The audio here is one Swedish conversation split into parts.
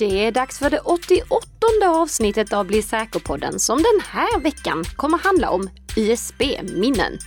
Det är dags för det 88 avsnittet av Bli säker-podden som den här veckan kommer handla om USB-minnen.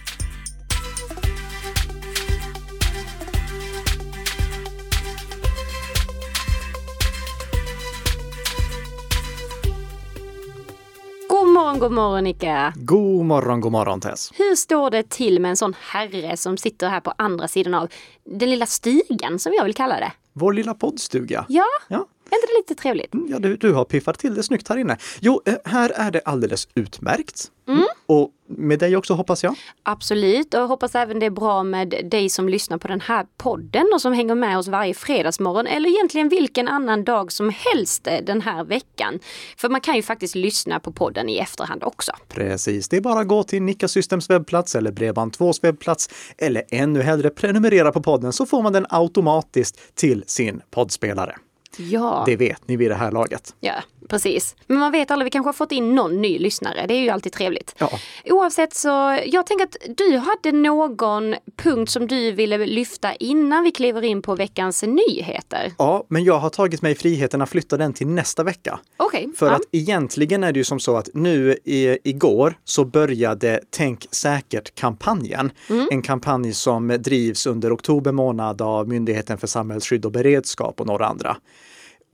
God morgon, god morgon Nika! God morgon, god morgon Tess. Hur står det till med en sån herre som sitter här på andra sidan av den lilla stigen som jag vill kalla det? Vår lilla poddstuga. Ja, Ja, är inte det lite trevligt? ja du, du har piffat till det snyggt här inne. Jo, eh, här är det alldeles utmärkt. Mm. Och med dig också hoppas jag. Absolut och jag hoppas även det är bra med dig som lyssnar på den här podden och som hänger med oss varje fredagsmorgon eller egentligen vilken annan dag som helst eh, den här veckan. För man kan ju faktiskt lyssna på podden i efterhand också. Precis, det är bara att gå till Nika Systems webbplats eller Bredband2s webbplats eller ännu hellre prenumerera på podden så får man den automatiskt till sin poddspelare. Ja, Det vet ni vid det här laget. ja precis. Men man vet aldrig, vi kanske har fått in någon ny lyssnare. Det är ju alltid trevligt. Ja. Oavsett så, jag tänker att du hade någon punkt som du ville lyfta innan vi kliver in på veckans nyheter. Ja, men jag har tagit mig friheten att flytta den till nästa vecka. Okej. För ja. att egentligen är det ju som så att nu i, igår så började Tänk säkert-kampanjen. Mm. En kampanj som drivs under oktober månad av Myndigheten för samhällsskydd och beredskap och några andra.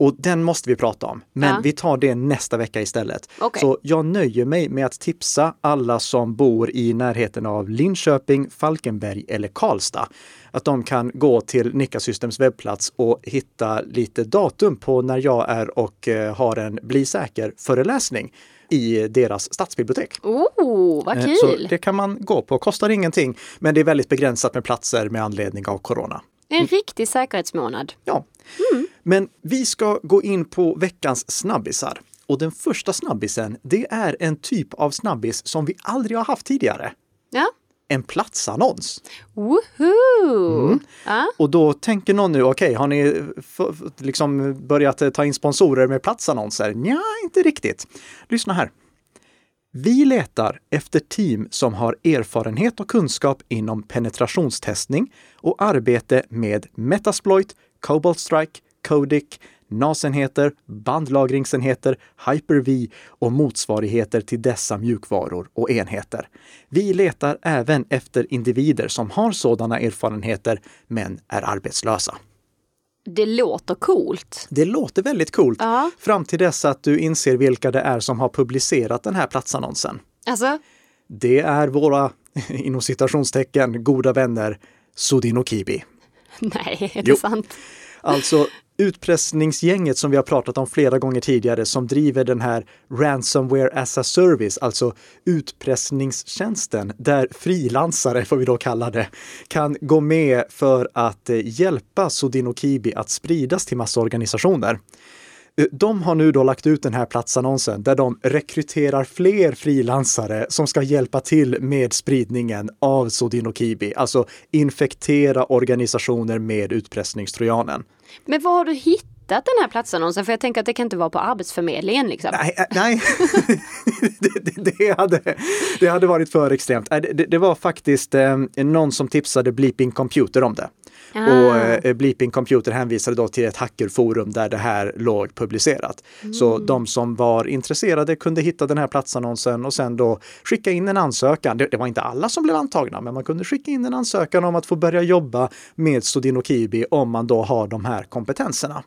Och den måste vi prata om, men Ja. vi tar det nästa vecka istället. Okej. Så jag nöjer mig med att tipsa alla som bor i närheten av Linköping, Falkenberg eller Karlstad att de kan gå till Nika Systems webbplats och hitta lite datum på när jag är och eh, har en Bli säker-föreläsning i deras stadsbibliotek. Oh, vad Eh, kul! Så det kan man gå på, kostar ingenting, men det är väldigt begränsat med platser med anledning av corona. En riktig säkerhetsmånad. Ja. Men vi ska gå in på veckans snabbisar. Och den första snabbisen, det är en typ av snabbis som vi aldrig har haft tidigare. Ja. En platsannons. Woohoo! Mm. Ja. Och då tänker någon nu, okej, har ni liksom börjat ta in sponsorer med platsannonser? Nja, inte riktigt. Lyssna här. Vi letar efter team som har erfarenhet och kunskap inom penetrationstestning och arbete med Metasploit, Cobalt Strike, Codic, NAS-enheter, bandlagringsenheter, Hyper-V och motsvarigheter till dessa mjukvaror och enheter. Vi letar även efter individer som har sådana erfarenheter men är arbetslösa. Det låter coolt. Det låter väldigt coolt Ja. fram till dess att du inser vilka det är som har publicerat den här platsannonsen. Alltså, Det är våra, inom citationstecken, goda vänner Sudin och Kibi. nej, är det Jo. sant? Alltså utpressningsgänget som vi har pratat om flera gånger tidigare som driver den här ransomware as a service, alltså utpressningstjänsten där frilansare, får vi då kalla det, kan gå med för att hjälpa hjälpa Sodino Kibi att spridas till massorganisationer. organisationer. De har nu då lagt ut den här platsannonsen där de rekryterar fler frilansare som ska hjälpa till med spridningen av Sodino Kibi, alltså infektera organisationer med utpressningstrojanen. Men var har du hittat den här platsannonsen? För jag tänker att det kan inte vara på Arbetsförmedlingen liksom. Nej, äh, nej. det, det, det, hade, det hade varit för extremt. Det, det, det var faktiskt eh, någon som tipsade Bleeping Computer om det. Ah. Och eh, Bleeping Computer hänvisade då till ett hackerforum där det här låg publicerat. Så de som var intresserade kunde hitta den här platsannonsen och sen då skicka in en ansökan. Det, det var inte alla som blev antagna, men man kunde skicka in en ansökan om att få börja jobba med Sodino Kibi om man då har de här kompetenserna.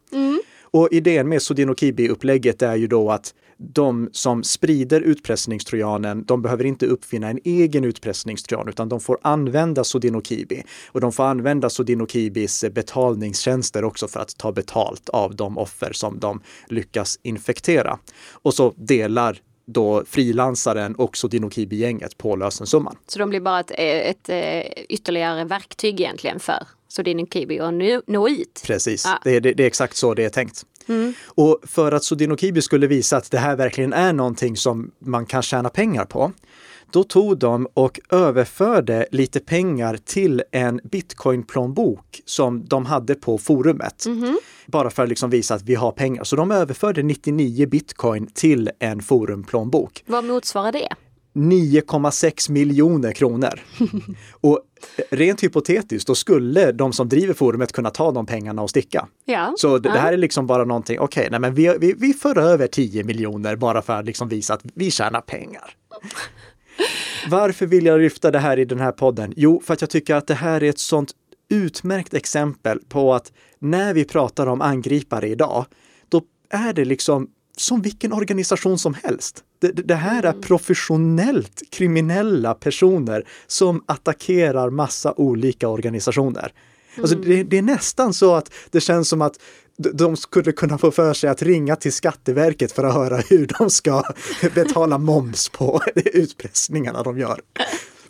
Och idén med Sodino Kibi-upplägget är ju då att de som sprider utpressningstrojanen, de behöver inte uppfinna en egen utpressningstrojan, utan de får använda Sodino Kibi. Och de får använda Sodino Kibis eh, betalningstjänster också för att ta betalt av de offer som de lyckas infektera. Och så delar då frilansaren och Sodino Kibi-gänget på lösensumman. Så de blir bara ett, eh, ett, ett ytterligare verktyg egentligen för Sodino Kibi att nå, ut. Precis, Ja. det, det, det är exakt så det är tänkt. Och för att Sodino Kibi skulle visa att det här verkligen är någonting som man kan tjäna pengar på, då tog de och överförde lite pengar till en bitcoin-plånbok som de hade på forumet. Bara för att liksom visa att vi har pengar. Så de överförde 99 bitcoin till en forumplånbok. Vad motsvarar det? 9,6 miljoner kronor. Och rent hypotetiskt, då skulle de som driver forumet kunna ta de pengarna och sticka. Ja. Så det, ja. det här är liksom bara någonting, okej, okay, men vi, vi, vi för över 10 miljoner bara för att liksom visa att vi tjänar pengar. Varför vill jag lyfta det här i den här podden? Jo, för att jag tycker att det här är ett sånt utmärkt exempel på att när vi pratar om angripare idag, då är det liksom som vilken organisation som helst. Det, det här är mm. professionellt kriminella personer som attackerar massa olika organisationer. Alltså mm. det, det, är nästan så att det känns som att de skulle kunna få för sig att ringa till Skatteverket för att höra hur de ska betala moms på utpressningarna de gör.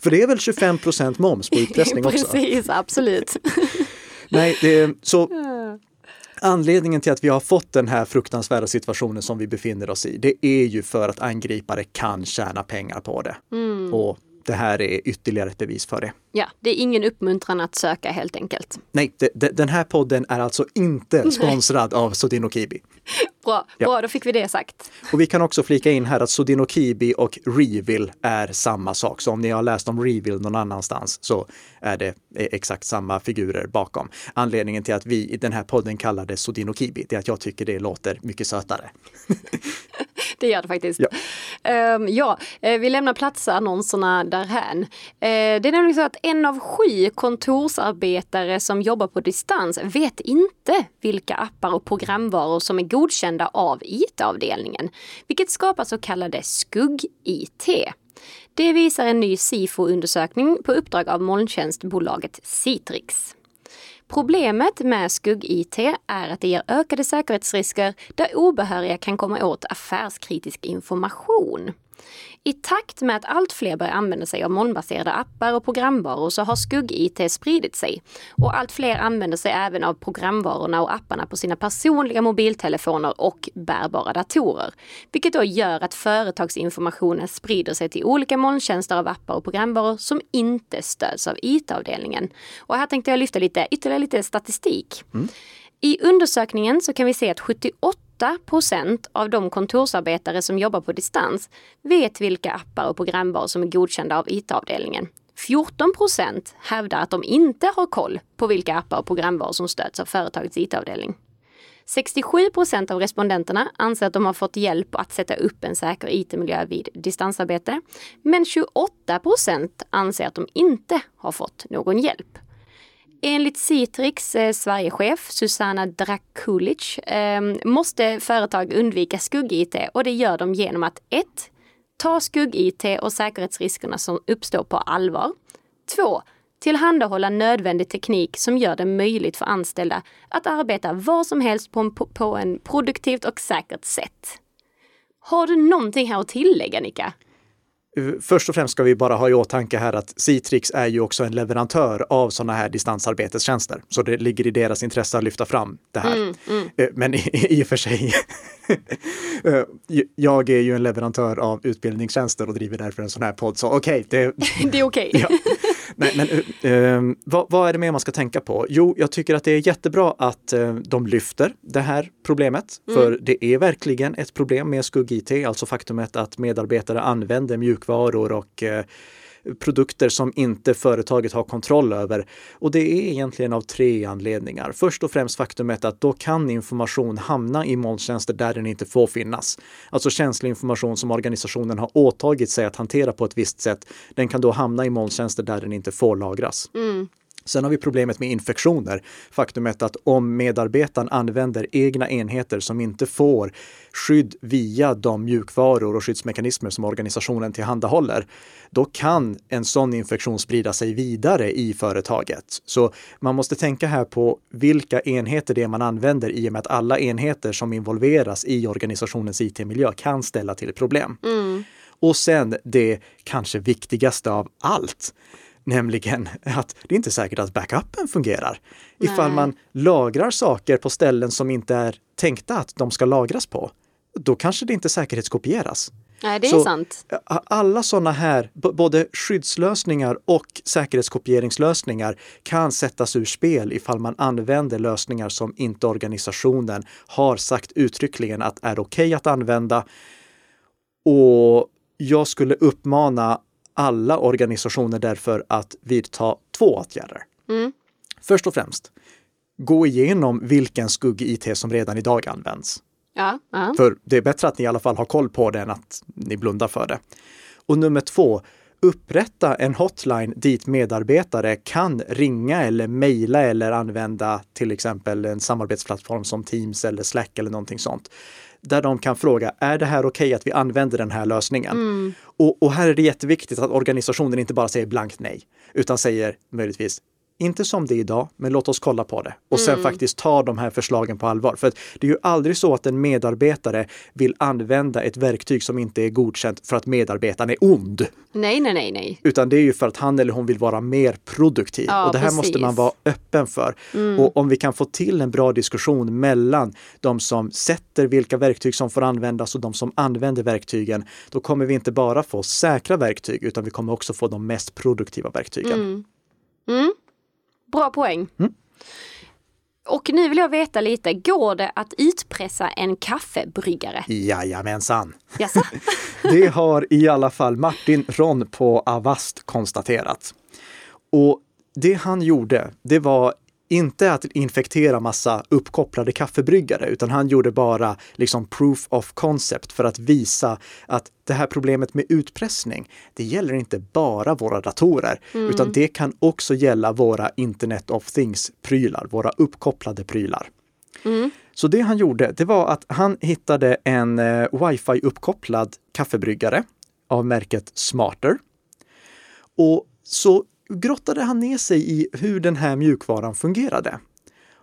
För det är väl 25 procent moms på utpressning också? Precis, absolut. Nej, det, så Anledningen till att vi har fått den här fruktansvärda situationen som vi befinner oss i, det är ju för att angripare kan tjäna pengar på det. Mm. Och det här är ytterligare ett bevis för det. Ja, det är ingen uppmuntran att söka helt enkelt. Nej, det, det, den här podden är alltså inte sponsrad av Sodino Kibi. Bra, ja. bra, då fick vi det sagt. Och vi kan också flika in här att Sodino Kibi och Revil är samma sak. Så om ni har läst om Revil någon annanstans så är det exakt samma figurer bakom. Anledningen till att vi i den här podden kallar det Sodino Kibi, det är att jag tycker det låter mycket sötare. det gör det faktiskt. Ja, um, ja eh, vi lämnar platsannonserna därhän. Uh, det är nämligen så att en av sju kontorsarbetare som jobbar på distans vet inte vilka appar och programvaror som är godkända av IT-avdelningen, vilket skapar så kallade skugg-IT. Det visar en ny SIFO-undersökning på uppdrag av molntjänstbolaget Citrix. Problemet med skugg-IT är att det ger ökade säkerhetsrisker där obehöriga kan komma åt affärskritisk information. I takt med att allt fler börjar använda sig av molnbaserade appar och programvaror så har skugg-IT spridit sig. Och allt fler använder sig även av programvarorna och apparna på sina personliga mobiltelefoner och bärbara datorer. Vilket då gör att företagsinformationen sprider sig till olika molntjänster av appar och programvaror som inte stöds av IT-avdelningen. Och här tänkte jag lyfta lite, ytterligare lite statistik. Mm. I undersökningen så kan vi se att 78 procent av de kontorsarbetare som jobbar på distans vet vilka appar och programvaror som är godkända av IT-avdelningen. 14 procent hävdar att de inte har koll på vilka appar och programvaror som stöds av företagets IT-avdelning. 67 procent av respondenterna anser att de har fått hjälp att sätta upp en säker IT-miljö vid distansarbete. Men 28 procent anser att de inte har fått någon hjälp. Enligt Citrix eh, Sverigechef Susanna Drakulic eh, måste företag undvika skugg-IT och det gör de genom att 1. Ta skugg-IT och säkerhetsriskerna som uppstår på allvar. 2. Tillhandahålla nödvändig teknik som gör det möjligt för anställda att arbeta var som helst på en, på en produktivt och säkert sätt. Har du någonting här att tillägga, Nika? Först och främst ska vi bara ha i åtanke här att Citrix är ju också en leverantör av sådana här distansarbetestjänster. Så det ligger i deras intresse att lyfta fram det här. Mm, mm. Eh, men i, i och för sig, eh, jag är ju en leverantör av utbildningstjänster och driver därför en sån här podd. Så okej, okay, det, det är okej. Okay. ja. Men, men uh, vad, vad, är det mer man ska tänka på? Jo, jag tycker att det är jättebra att uh, de lyfter det här problemet. Mm. För det är verkligen ett problem med skugg-IT, alltså faktumet att medarbetare använder mjukvaror och uh, produkter som inte företaget har kontroll över. Och det är egentligen av tre anledningar. Först och främst faktumet att då kan information hamna i molntjänster där den inte får finnas. Alltså känslig information som organisationen har åtagit sig att hantera på ett visst sätt. Den kan då hamna i molntjänster där den inte får lagras. Mm. Sen har vi problemet med infektioner. Faktumet att om medarbetaren använder egna enheter som inte får skydd via de mjukvaror och skyddsmekanismer som organisationen tillhandahåller, då kan en sån infektion sprida sig vidare i företaget. Så man måste tänka här på vilka enheter det är man använder i och med att alla enheter som involveras i organisationens IT-miljö kan ställa till problem. Mm. Och sen det kanske viktigaste av allt, Nämligen att det är inte säkert att backupen fungerar. Nej. Ifall man lagrar saker på ställen som inte är tänkta att de ska lagras på, då kanske det inte säkerhetskopieras. Nej, det är Så sant. Alla sådana här, både skyddslösningar och säkerhetskopieringslösningar kan sättas ur spel ifall man använder lösningar som inte organisationen har sagt uttryckligen att är okej okay att använda. Och jag skulle uppmana alla organisationer därför att vidta två åtgärder. Mm. Först och främst, gå igenom vilken skugg-IT som redan idag används. Ja, ja. För det är bättre att ni i alla fall har koll på det än att ni blundar för det. Och nummer två, upprätta en hotline dit medarbetare kan ringa eller mejla eller använda till exempel en samarbetsplattform som Teams eller Slack eller någonting sånt. Där de kan fråga, är det här okej att vi använder den här lösningen? Och, och här är det jätteviktigt att organisationen inte bara säger blankt nej, utan säger möjligtvis inte som det är idag, men låt oss kolla på det. Och sen faktiskt ta de här förslagen på allvar. För det är ju aldrig så att en medarbetare vill använda ett verktyg som inte är godkänt för att medarbetaren är ond. Nej, nej, nej, nej. Utan det är ju för att han eller hon vill vara mer produktiv. Ja, och det här måste precis. man vara öppen för. Och om vi kan få till en bra diskussion mellan de som sätter vilka verktyg som får användas och de som använder verktygen, då kommer vi inte bara få säkra verktyg, utan vi kommer också få de mest produktiva verktygen. Bra poäng. Och nu vill jag veta lite, går det att utpressa en kaffebryggare? Jajamensan! Jaså? Det har i alla fall Martin Ron på Avast konstaterat. Och det han gjorde, det var inte att infektera massa uppkopplade kaffebryggare, utan han gjorde bara liksom proof of concept för att visa att det här problemet med utpressning, det gäller inte bara våra datorer, utan det kan också gälla våra Internet of Things-prylar, våra uppkopplade prylar. Så det han gjorde, det var att han hittade en eh, wifi-uppkopplad kaffebryggare av märket Smarter. Och så grottade han ner sig i hur den här mjukvaran fungerade.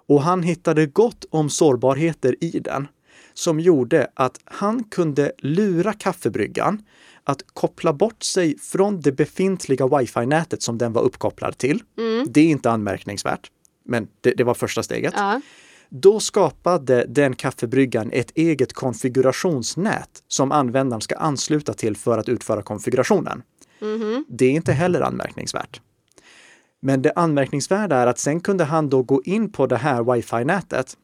Och han hittade gott om sårbarheter i den som gjorde att han kunde lura kaffebryggan att koppla bort sig från det befintliga wifi-nätet som den var uppkopplad till. Det är inte anmärkningsvärt, men det, det var första steget. Ja. Då skapade den kaffebryggan ett eget konfigurationsnät som användaren ska ansluta till för att utföra konfigurationen. Det är inte heller anmärkningsvärt. Men det anmärkningsvärda är att sen kunde han då gå in på det här wifi-nätet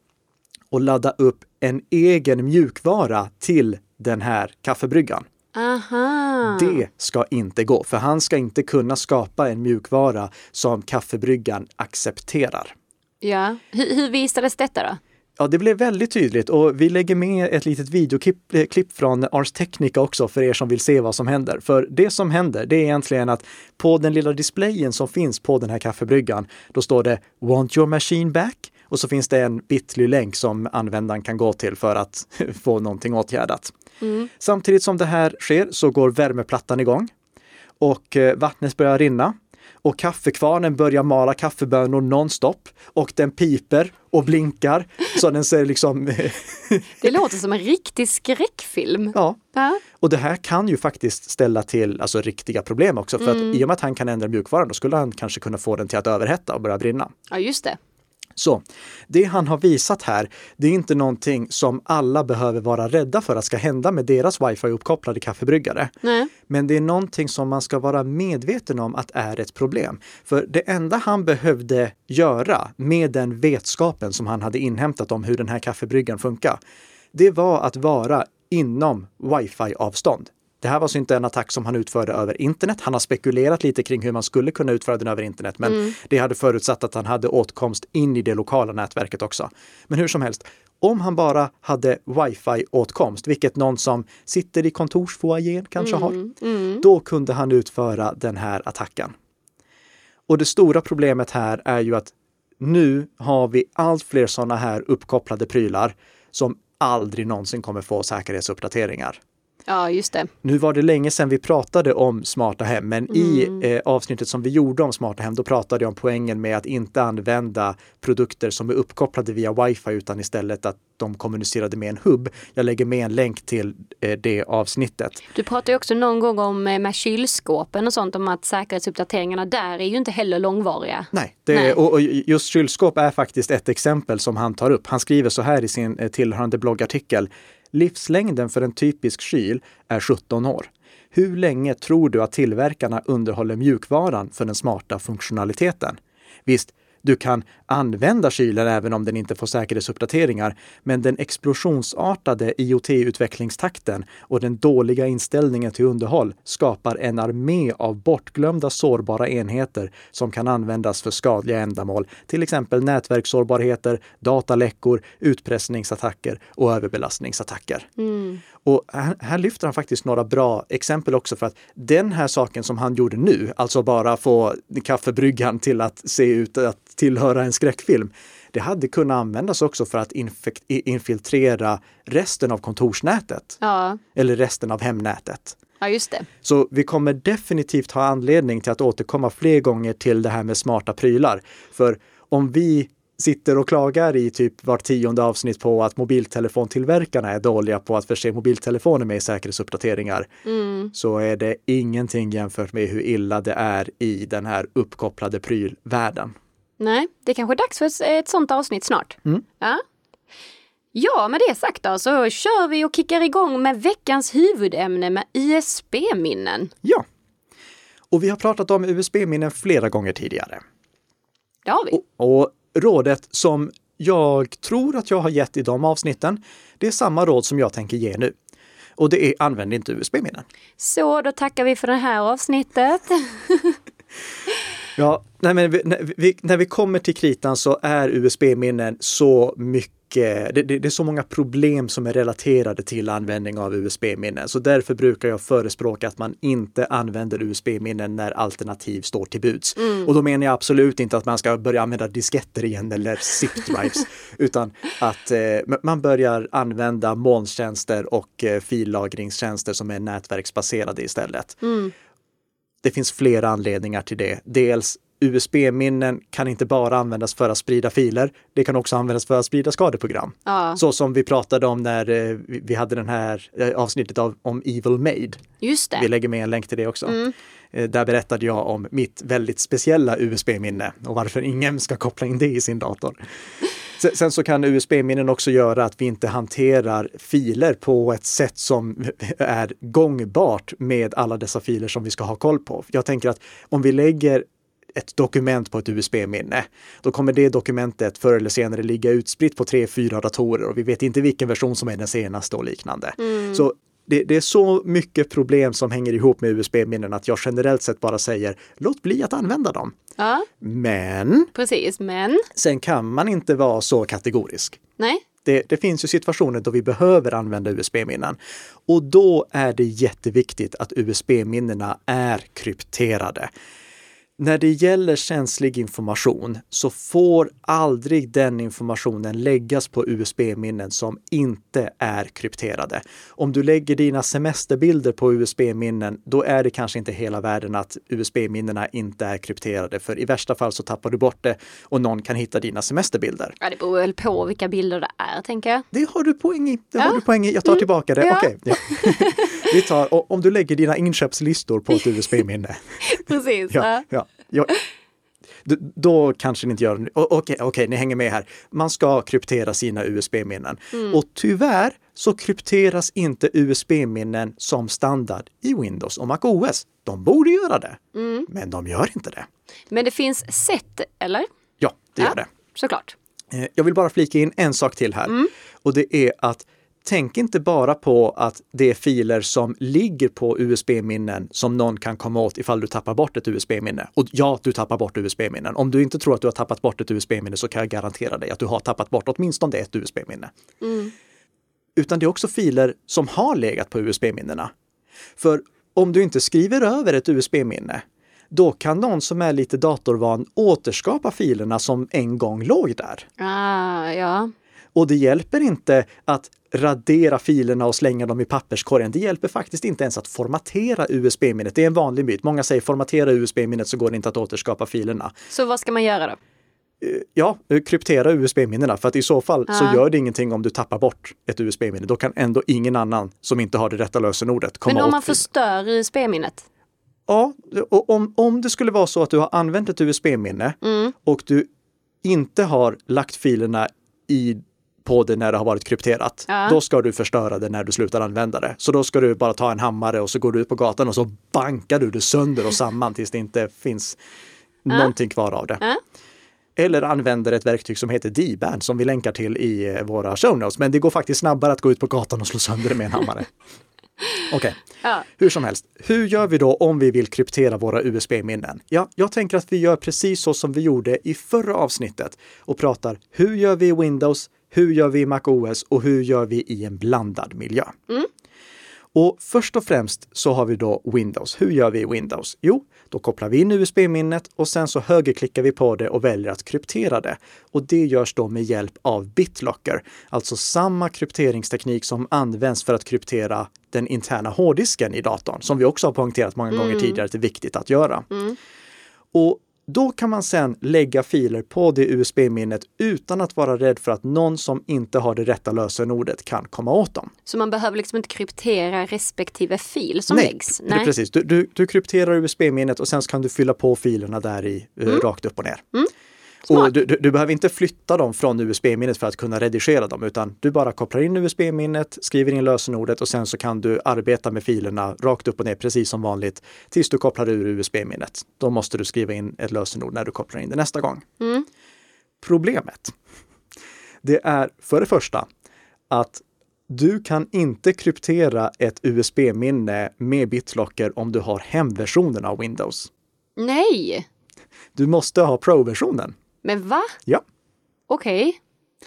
och ladda upp en egen mjukvara till den här kaffebryggan. Aha. Det ska inte gå, för han ska inte kunna skapa en mjukvara som kaffebryggan accepterar. Ja. Hur, hur visades detta då? Ja, det blev väldigt tydligt och vi lägger med ett litet videoklipp eh, från Ars Technica också för er som vill se vad som händer. För det som händer, det är egentligen att på den lilla displayen som finns på den här kaffebryggan, då står det “Want your machine back?” och så finns det en bitly-länk som användaren kan gå till för att få någonting åtgärdat. Samtidigt som det här sker så går värmeplattan igång och eh, vattnet börjar rinna och kaffekvarnen börjar mala kaffebönor nonstop och den piper och blinkar så den ser liksom, Det låter som en riktig skräckfilm. ja. Ja. Och det här kan ju faktiskt ställa till alltså, riktiga problem också. För att i och med att han kan ändra mjukvaran, då skulle han kanske kunna få den till att överhetta och börja brinna. ja, just det. Så det han har visat här, det är inte någonting som alla behöver vara rädda för att ska hända med deras wifi-uppkopplade kaffebryggare. Nej. Men det är någonting som man ska vara medveten om att är ett problem. För det enda han behövde göra med den vetskapen som han hade inhämtat om hur den här kaffebryggan funkar, det var att vara inom wifi-avstånd. Det här var alltså inte en attack som han utförde över internet. Han har spekulerat lite kring hur man skulle kunna utföra den över internet, men det hade förutsatt att han hade åtkomst in i det lokala nätverket också. Men hur som helst, om han bara hade wifi-åtkomst, vilket någon som sitter i kontorsfoajén kanske har, då kunde han utföra den här attacken. Och det stora problemet här är ju att nu har vi allt fler sådana här uppkopplade prylar som aldrig någonsin kommer få säkerhetsuppdateringar. Ja, just det. Nu var det länge sedan vi pratade om smarta hem, men i eh, avsnittet som vi gjorde om smarta hem, då pratade jag om poängen med att inte använda produkter som är uppkopplade via wifi, utan istället att de kommunicerade med en hubb. Jag lägger med en länk till eh, det avsnittet. Du pratade också någon gång om eh, med kylskåpen och sånt om att säkerhetsuppdateringarna där är ju inte heller långvariga. Nej, det, Nej. Och, och just kylskåp är faktiskt ett exempel som han tar upp. Han skriver så här i sin eh, tillhörande bloggartikel. Livslängden för en typisk kyl är 17 år. Hur länge tror du att tillverkarna underhåller mjukvaran för den smarta funktionaliteten? Visst, du kan använda kylen även om den inte får säkerhetsuppdateringar, men den explosionsartade IoT-utvecklingstakten och den dåliga inställningen till underhåll skapar en armé av bortglömda sårbara enheter som kan användas för skadliga ändamål, till exempel nätverkssårbarheter, dataläckor, utpressningsattacker och överbelastningsattacker. Mm. Och här, här, lyfter han faktiskt några bra exempel också för att den här saken som han gjorde nu, alltså bara få kaffebryggan till att se ut att tillhöra en skräckfilm, det hade kunnat användas också för att infiltrera resten av kontorsnätet. Ja. Eller resten av hemnätet. Ja, just det. Så vi kommer definitivt ha anledning till att återkomma fler gånger till det här med smarta prylar. För om vi sitter och klagar i typ vart tionde avsnitt på att mobiltelefontillverkarna är dåliga på att förse mobiltelefoner med säkerhetsuppdateringar, mm. så är det ingenting jämfört med hur illa det är i den här uppkopplade prylvärlden. Nej, det är kanske är dags för ett sånt avsnitt snart. Mm. Ja. ja, med det sagt då så kör vi och kickar igång med veckans huvudämne med USB-minnen. Ja, och vi har pratat om USB-minnen flera gånger tidigare. Det har vi. Och, och rådet som jag tror att jag har gett i de avsnitten, det är samma råd som jag tänker ge nu. Och det är använd inte USB-minnen. Så, då tackar vi för det här avsnittet. ja, nej men vi, när, vi, när vi kommer till kritan så är USB-minnen så mycket det, det, det, är så många problem som är relaterade till användning av USB-minnen. Så därför brukar jag förespråka att man inte använder USB-minnen när alternativ står till buds. Mm. Och då menar jag absolut inte att man ska börja använda disketter igen eller zip-drives, utan att eh, man börjar använda molntjänster och eh, fillagringstjänster som är nätverksbaserade istället. Mm. Det finns flera anledningar till det. Dels USB-minnen kan inte bara användas för att sprida filer. Det kan också användas för att sprida skadeprogram. Ja. Så som vi pratade om när eh, vi hade den här eh, avsnittet av, om Evil Made. Just det. Vi lägger med en länk till det också. Mm. Eh, där berättade jag om mitt väldigt speciella USB-minne och varför ingen ska koppla in det i sin dator. Sen så kan USB-minnen också göra att vi inte hanterar filer på ett sätt som är gångbart med alla dessa filer som vi ska ha koll på. Jag tänker att om vi lägger ett dokument på ett USB-minne, då kommer det dokumentet förr eller senare ligga utspritt på tre, fyra datorer och vi vet inte vilken version som är den senaste och liknande. Mm. Så det, det, är så mycket problem som hänger ihop med USB-minnen att jag generellt sett bara säger låt bli att använda dem. Ja. Men, Precis, men sen kan man inte vara så kategorisk. Nej. Det, det, finns ju situationer då vi behöver använda USB-minnen. Och då är det jätteviktigt att USB-minnena är krypterade. När det gäller känslig information så får aldrig den informationen läggas på USB-minnen som inte är krypterade. Om du lägger dina semesterbilder på USB-minnen, då är det kanske inte hela världen att USB-minnena inte är krypterade, för i värsta fall så tappar du bort det och någon kan hitta dina semesterbilder. Ja, det beror väl på vilka bilder det är, tänker jag. Det har du poäng i. Det ja. har du poäng i. Jag tar mm. tillbaka det. Ja. Okej. Okay. Ja. Vi tar, om du lägger dina inköpslistor på ett USB-minne. Precis. ja, ja. Jag, då kanske ni inte gör det. Okej, okay, okay, ni hänger med här. Man ska kryptera sina USB-minnen. Mm. Och tyvärr så krypteras inte USB-minnen som standard i Windows och MacOS. De borde göra det, mm. men de gör inte det. Men det finns sätt, eller? Ja, det ja, gör det. Såklart. Eh, jag vill bara flika in en sak till här mm. och det är att tänk inte bara på att det är filer som ligger på USB-minnen som någon kan komma åt ifall du tappar bort ett USB-minne. Och ja, du tappar bort USB-minnen. Om du inte tror att du har tappat bort ett USB-minne så kan jag garantera dig att du har tappat bort åtminstone ett USB-minne. Mm. Utan det är också filer som har legat på USB-minnena. För om du inte skriver över ett USB-minne, då kan någon som är lite datorvan återskapa filerna som en gång låg där. Ah, ja. Och det hjälper inte att radera filerna och slänga dem i papperskorgen. Det hjälper faktiskt inte ens att formatera USB-minnet. Det är en vanlig myt. Många säger formatera USB-minnet så går det inte att återskapa filerna. Så vad ska man göra då? Eh, ja, kryptera USB-minnena för att i så fall ja. så gör det ingenting om du tappar bort ett USB-minne. Då kan ändå ingen annan som inte har det rätta lösenordet komma åt Men om man förstör USB-minnet? Ja, och om, om det skulle vara så att du har använt ett USB-minne mm. och du inte har lagt filerna i på det när det har varit krypterat. Ja. Då ska du förstöra det när du slutar använda det. Så då ska du bara ta en hammare och så går du ut på gatan och så bankar du det sönder och samman tills det inte finns ja. någonting kvar av det. Ja. eller använder ett verktyg som heter D-band som vi länkar till i eh, våra show notes. Men det går faktiskt snabbare att gå ut på gatan och slå sönder det med en hammare. Okej, okay. ja. hur som helst. Hur gör vi då om vi vill kryptera våra USB-minnen? Ja, jag tänker att vi gör precis så som vi gjorde i förra avsnittet och pratar hur gör vi i Windows, hur gör vi i MacOS och hur gör vi i en blandad miljö? Mm. Och först och främst så har vi då Windows. Hur gör vi i Windows? Jo, då kopplar vi in USB-minnet och sen så högerklickar vi på det och väljer att kryptera det. Och det görs då med hjälp av BitLocker, alltså samma krypteringsteknik som används för att kryptera den interna hårddisken i datorn, som vi också har poängterat många mm. gånger tidigare att det är viktigt att göra. Mm. Och då kan man sedan lägga filer på det USB-minnet utan att vara rädd för att någon som inte har det rätta lösenordet kan komma åt dem. Så man behöver liksom inte kryptera respektive fil som Nej, läggs? Nej, precis. Du, du, du krypterar USB-minnet och sen kan du fylla på filerna där i eh, mm. rakt upp och ner. Mm. Och du, du, du, behöver inte flytta dem från USB-minnet för att kunna redigera dem, utan du bara kopplar in USB-minnet, skriver in lösenordet och sen så kan du arbeta med filerna rakt upp och ner precis som vanligt tills du kopplar ur USB-minnet. Då måste du skriva in ett lösenord när du kopplar in det nästa gång. Mm. Problemet, det är för det första att du kan inte kryptera ett USB-minne med BitLocker om du har hemversionen av Windows. Nej! Du måste ha Pro-versionen. Men va? Ja. Okej. Okay.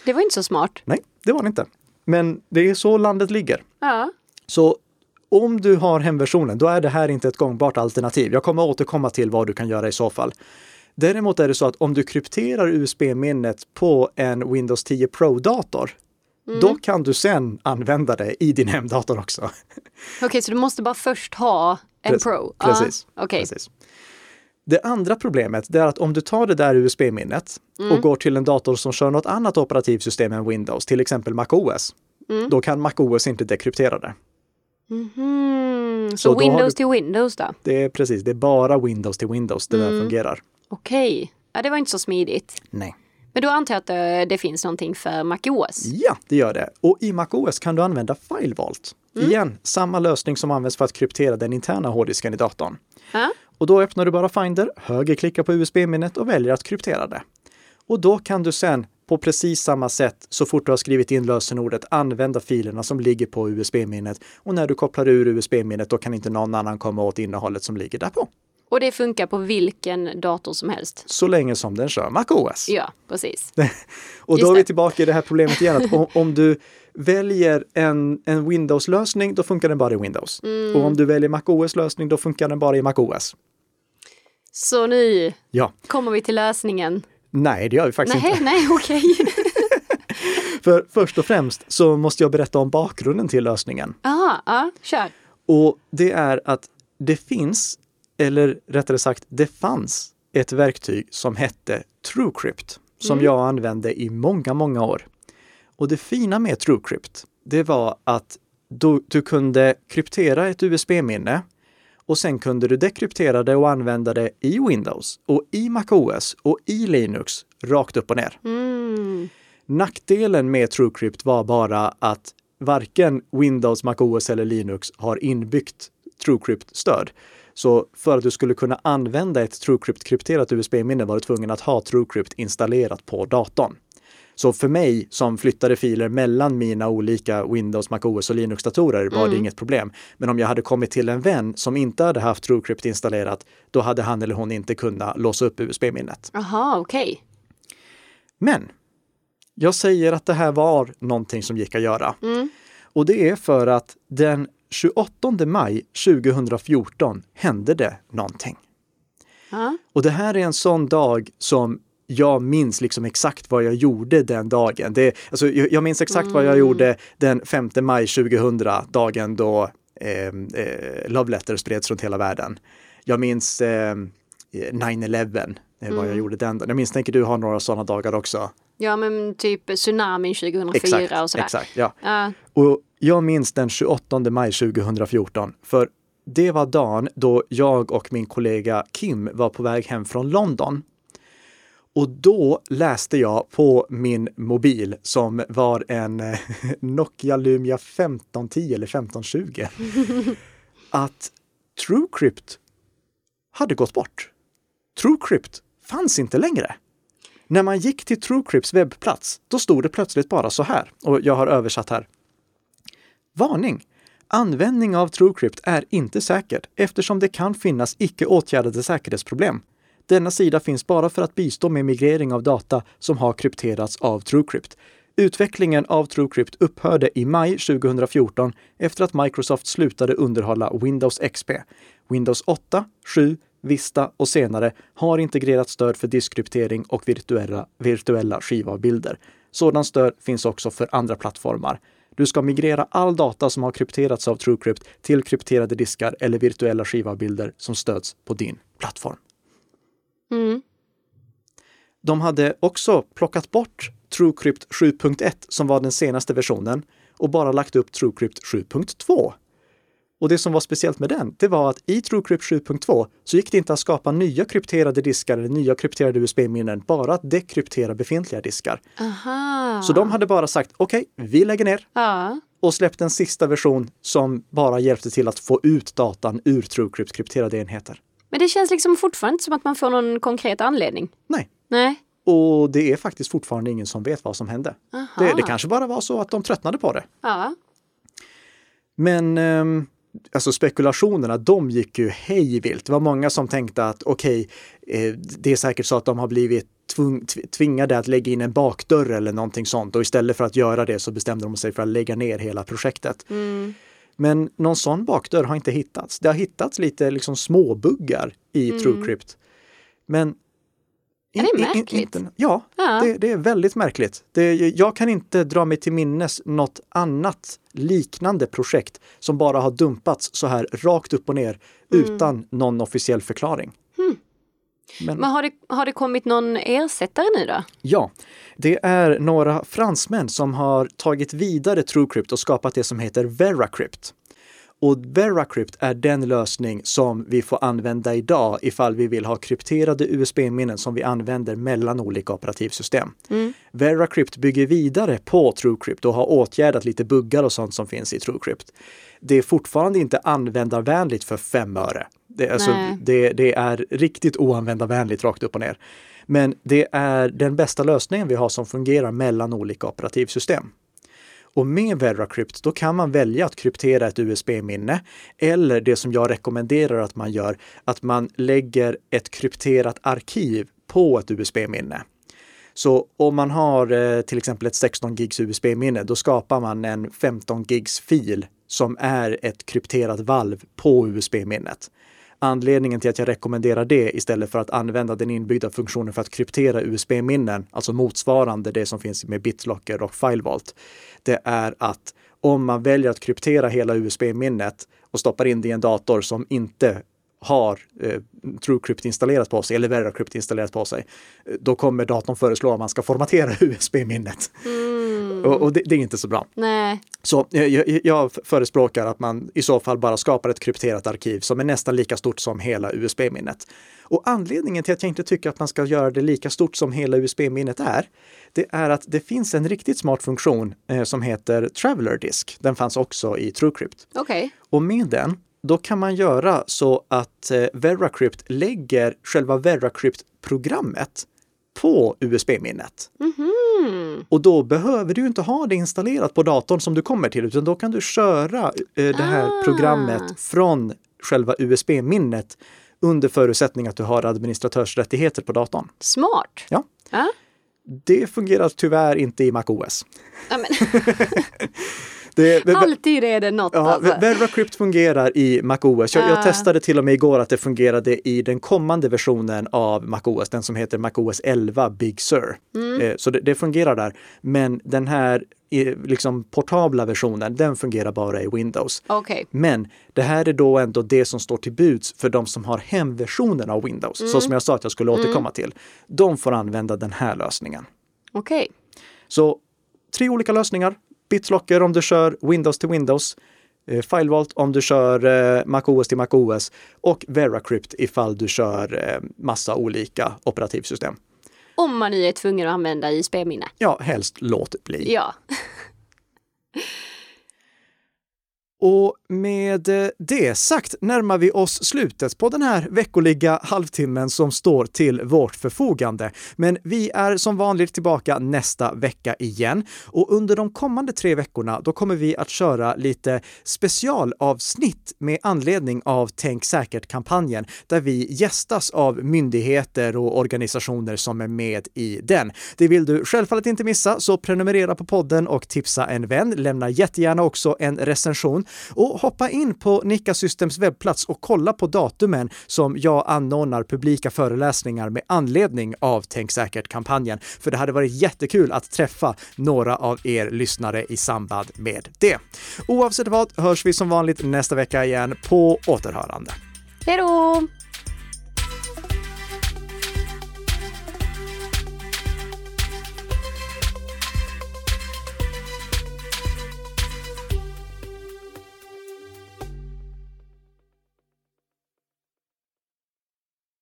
Det var inte så smart. Nej, det var det inte. Men det är så landet ligger. Ja. Så om du har hemversionen, då är det här inte ett gångbart alternativ. Jag kommer återkomma till vad du kan göra i så fall. Däremot är det så att om du krypterar USB-minnet på en Windows 10 Pro-dator, mm. då kan du sen använda det i din hemdator också. Okej, okay, så du måste bara först ha en Precis. Pro? Precis. Ah, okay. Precis. Det andra problemet är att om du tar det där USB-minnet mm. och går till en dator som kör något annat operativsystem än Windows, till exempel MacOS, mm. då kan MacOS inte dekryptera det. Mm. Så, Så Windows du... till Windows då? Det är precis, det är bara Windows till Windows det där mm. fungerar. Okej, okay. ja, det var inte så smidigt. Nej. Men då antar jag att det, det finns någonting för MacOS? Ja, det gör det. Och i MacOS kan du använda FileVault. Mm. Igen, samma lösning som används för att kryptera den interna hårddisken i datorn. Ja. Och då öppnar du bara Finder, högerklickar på USB-minnet och väljer att kryptera det. Och då kan du sen på precis samma sätt, så fort du har skrivit in lösenordet, använda filerna som ligger på USB-minnet. Och när du kopplar ur USB-minnet, då kan inte någon annan komma åt innehållet som ligger där på. Och det funkar på vilken dator som helst? Så länge som den kör MacOS. Ja, precis. och då är vi tillbaka i det här problemet igen, att om, om du väljer en, en Windows-lösning, då funkar den bara i Windows. Mm. Och om du väljer MacOS-lösning, då funkar den bara i MacOS. Så nu ja. kommer vi till lösningen. Nej, det gör vi faktiskt nej, inte. Nej, okej. Okay. För först och främst så måste jag berätta om bakgrunden till lösningen. Ja, ja, kör. Och det är att det finns, eller rättare sagt, det fanns ett verktyg som hette TrueCrypt som mm. jag använde i många, många år. Och det fina med TrueCrypt, det var att du, du kunde kryptera ett USB-minne och sen kunde du dekryptera det och använda det i Windows och i MacOS och i Linux rakt upp och ner. Mm. Nackdelen med TrueCrypt var bara att varken Windows, MacOS eller Linux har inbyggt TrueCrypt-stöd. Så för att du skulle kunna använda ett TrueCrypt-krypterat USB-minne var du tvungen att ha TrueCrypt installerat på datorn. Så för mig som flyttade filer mellan mina olika Windows, MacOS och Linux-datorer var mm. det inget problem. Men om jag hade kommit till en vän som inte hade haft TrueCrypt installerat, då hade han eller hon inte kunnat låsa upp USB-minnet. Jaha, okej. Okay. Men jag säger att det här var någonting som gick att göra. Mm. Och det är för att den 28 maj 2014 hände det någonting. Ja. Och det här är en sån dag som jag minns liksom exakt vad jag gjorde den dagen. Det, alltså, jag, jag minns exakt mm. vad jag mm. gjorde den 5 maj 2000, dagen då eh, eh, Love Letter spreds runt hela världen. Jag minns eh, 9-11, eh, mm. vad jag gjorde den dagen. Jag misstänker du har några sådana dagar också. Ja, men typ tsunamin 2004 exakt, och sådär. Exakt, ja. Uh. Och jag minns den 28 maj 2014, för det var dagen då jag och min kollega Kim var på väg hem från London. Och då läste jag på min mobil som var en eh, Nokia Lumia 1510 eller 1520 att TrueCrypt hade gått bort. TrueCrypt fanns inte längre. När man gick till TrueCrypts webbplats, då stod det plötsligt bara så här, och jag har översatt här. Varning! Användning av TrueCrypt är inte säkert eftersom det kan finnas icke åtgärdade säkerhetsproblem. Denna sida finns bara för att bistå med migrering av data som har krypterats av TrueCrypt. Utvecklingen av TrueCrypt upphörde i maj 2014 efter att Microsoft slutade underhålla Windows XP. Windows 8, 7, Vista och senare har integrerat stöd för diskryptering och virtuella, virtuella skivavbilder. Sådant stöd finns också för andra plattformar. Du ska migrera all data som har krypterats av TrueCrypt till krypterade diskar eller virtuella skivavbilder som stöds på din plattform. Mm. De hade också plockat bort TrueCrypt 7.1 som var den senaste versionen och bara lagt upp TrueCrypt 7.2. Och det som var speciellt med den, det var att i TrueCrypt 7.2 så gick det inte att skapa nya krypterade diskar eller nya krypterade USB-minnen, bara att dekryptera befintliga diskar. Aha. Så de hade bara sagt okej, okay, vi lägger ner Ja. och släppt en sista version som bara hjälpte till att få ut datan ur TrueCrypts krypterade enheter. Men det känns liksom fortfarande inte som att man får någon konkret anledning. Nej, Nej. och det är faktiskt fortfarande ingen som vet vad som hände. Det, det kanske bara var så att de tröttnade på det. Ja. Men ehm, alltså spekulationerna, de gick ju hej vilt. Det var många som tänkte att okej, eh, det är säkert så att de har blivit tvung, tv- tvingade att lägga in en bakdörr eller någonting sånt och istället för att göra det så bestämde de sig för att lägga ner hela projektet. Mm. Men någon sån bakdörr har inte hittats. Det har hittats lite liksom småbuggar i Mm. TrueCrypt. Men Ja, det är in- in- märkligt. inte- ja, Ja. det, det är väldigt märkligt. Det, jag kan inte dra mig till minnes något annat liknande projekt som bara har dumpats så här rakt upp och ner Mm. utan någon officiell förklaring. Men, Men har det, har det kommit någon ersättare nu då? ja, det är några fransmän som har tagit vidare TrueCrypt och skapat det som heter VeraCrypt. Och VeraCrypt är den lösning som vi får använda idag ifall vi vill ha krypterade USB-minnen som vi använder mellan olika operativsystem. VeraCrypt bygger vidare på TrueCrypt och har åtgärdat lite buggar och sånt som finns i TrueCrypt. Det är fortfarande inte användarvänligt för fem öre. Det, alltså, det, det är riktigt oanvändarvänligt rakt upp och ner. Men det är den bästa lösningen vi har som fungerar mellan olika operativsystem. Och med VeraCrypt, då kan man välja att kryptera ett USB-minne eller det som jag rekommenderar att man gör, att man lägger ett krypterat arkiv på ett USB-minne. Så om man har eh, till exempel ett 16 gigs USB-minne, då skapar man en 15 gigs fil som är ett krypterat valv på USB-minnet. Anledningen till att jag rekommenderar det istället för att använda den inbyggda funktionen för att kryptera USB-minnen, alltså motsvarande det som finns med BitLocker och FileVault, det är att om man väljer att kryptera hela USB-minnet och stoppar in det i en dator som inte har eh, TrueCrypt installerat på sig eller VeraCrypt installerat på sig, eh, då kommer datorn föreslå att man ska formatera USB-minnet. Och, och det, det är inte så bra. Nej. Så eh, jag, jag förespråkar att man i så fall bara skapar ett krypterat arkiv som är nästan lika stort som hela USB-minnet. Och anledningen till att jag inte tycker att man ska göra det lika stort som hela USB-minnet är, det är att det finns en riktigt smart funktion eh, som heter Traveler Disk. Den fanns också i TrueCrypt. Okej. Och med den, då kan man göra så att eh, VeraCrypt lägger själva VeraCrypt-programmet på USB-minnet. Mhm. Och då behöver du inte ha det installerat på datorn som du kommer till, utan då kan du köra eh, det här Ah. programmet från själva USB-minnet under förutsättning att du har administratörsrättigheter på datorn. Smart. Ja. Ja. Det fungerar tyvärr inte i MacOS. Ja, men, Det, alltid är det något Ja, alltså. VeraCrypt fungerar i MacOS. Jag, jag Ah. testade till och med igår att det fungerade i den kommande versionen av MacOS, den som heter MacOS 11 Big Sur. Mm. Eh, Så det, det fungerar där. Men den här liksom portabla versionen, den fungerar bara i Windows. Okej. Men det här är då ändå det som står till buds för de som har hemversionen av Windows, Mm. så som jag sa att jag skulle återkomma till. De får använda den här lösningen. Okej. Så tre olika lösningar. BitLocker om du kör Windows till Windows, eh, FileVault om du kör eh, MacOS till MacOS och VeraCrypt ifall du kör eh, massa olika operativsystem. Om man nu är tvungen att använda ISP-minne. Ja, helst låt bli. Ja. Och med eh, det sagt närmar vi oss slutet på den här veckoliga halvtimmen som står till vårt förfogande. Men vi är som vanligt tillbaka nästa vecka igen och under de kommande tre veckorna då kommer vi att köra lite specialavsnitt med anledning av Tänk säkert-kampanjen där vi gästas av myndigheter och organisationer som är med i den. Det vill du självfallet inte missa, så prenumerera på podden och tipsa en vän. Lämna jättegärna också en recension och hoppa in på Nika Systems webbplats och kolla på datumen som jag anordnar publika föreläsningar med anledning av Tänk säkert-kampanjen. För det hade varit jättekul att träffa några av er lyssnare i samband med det. Oavsett vad hörs vi som vanligt nästa vecka igen på återhörande. Hej då!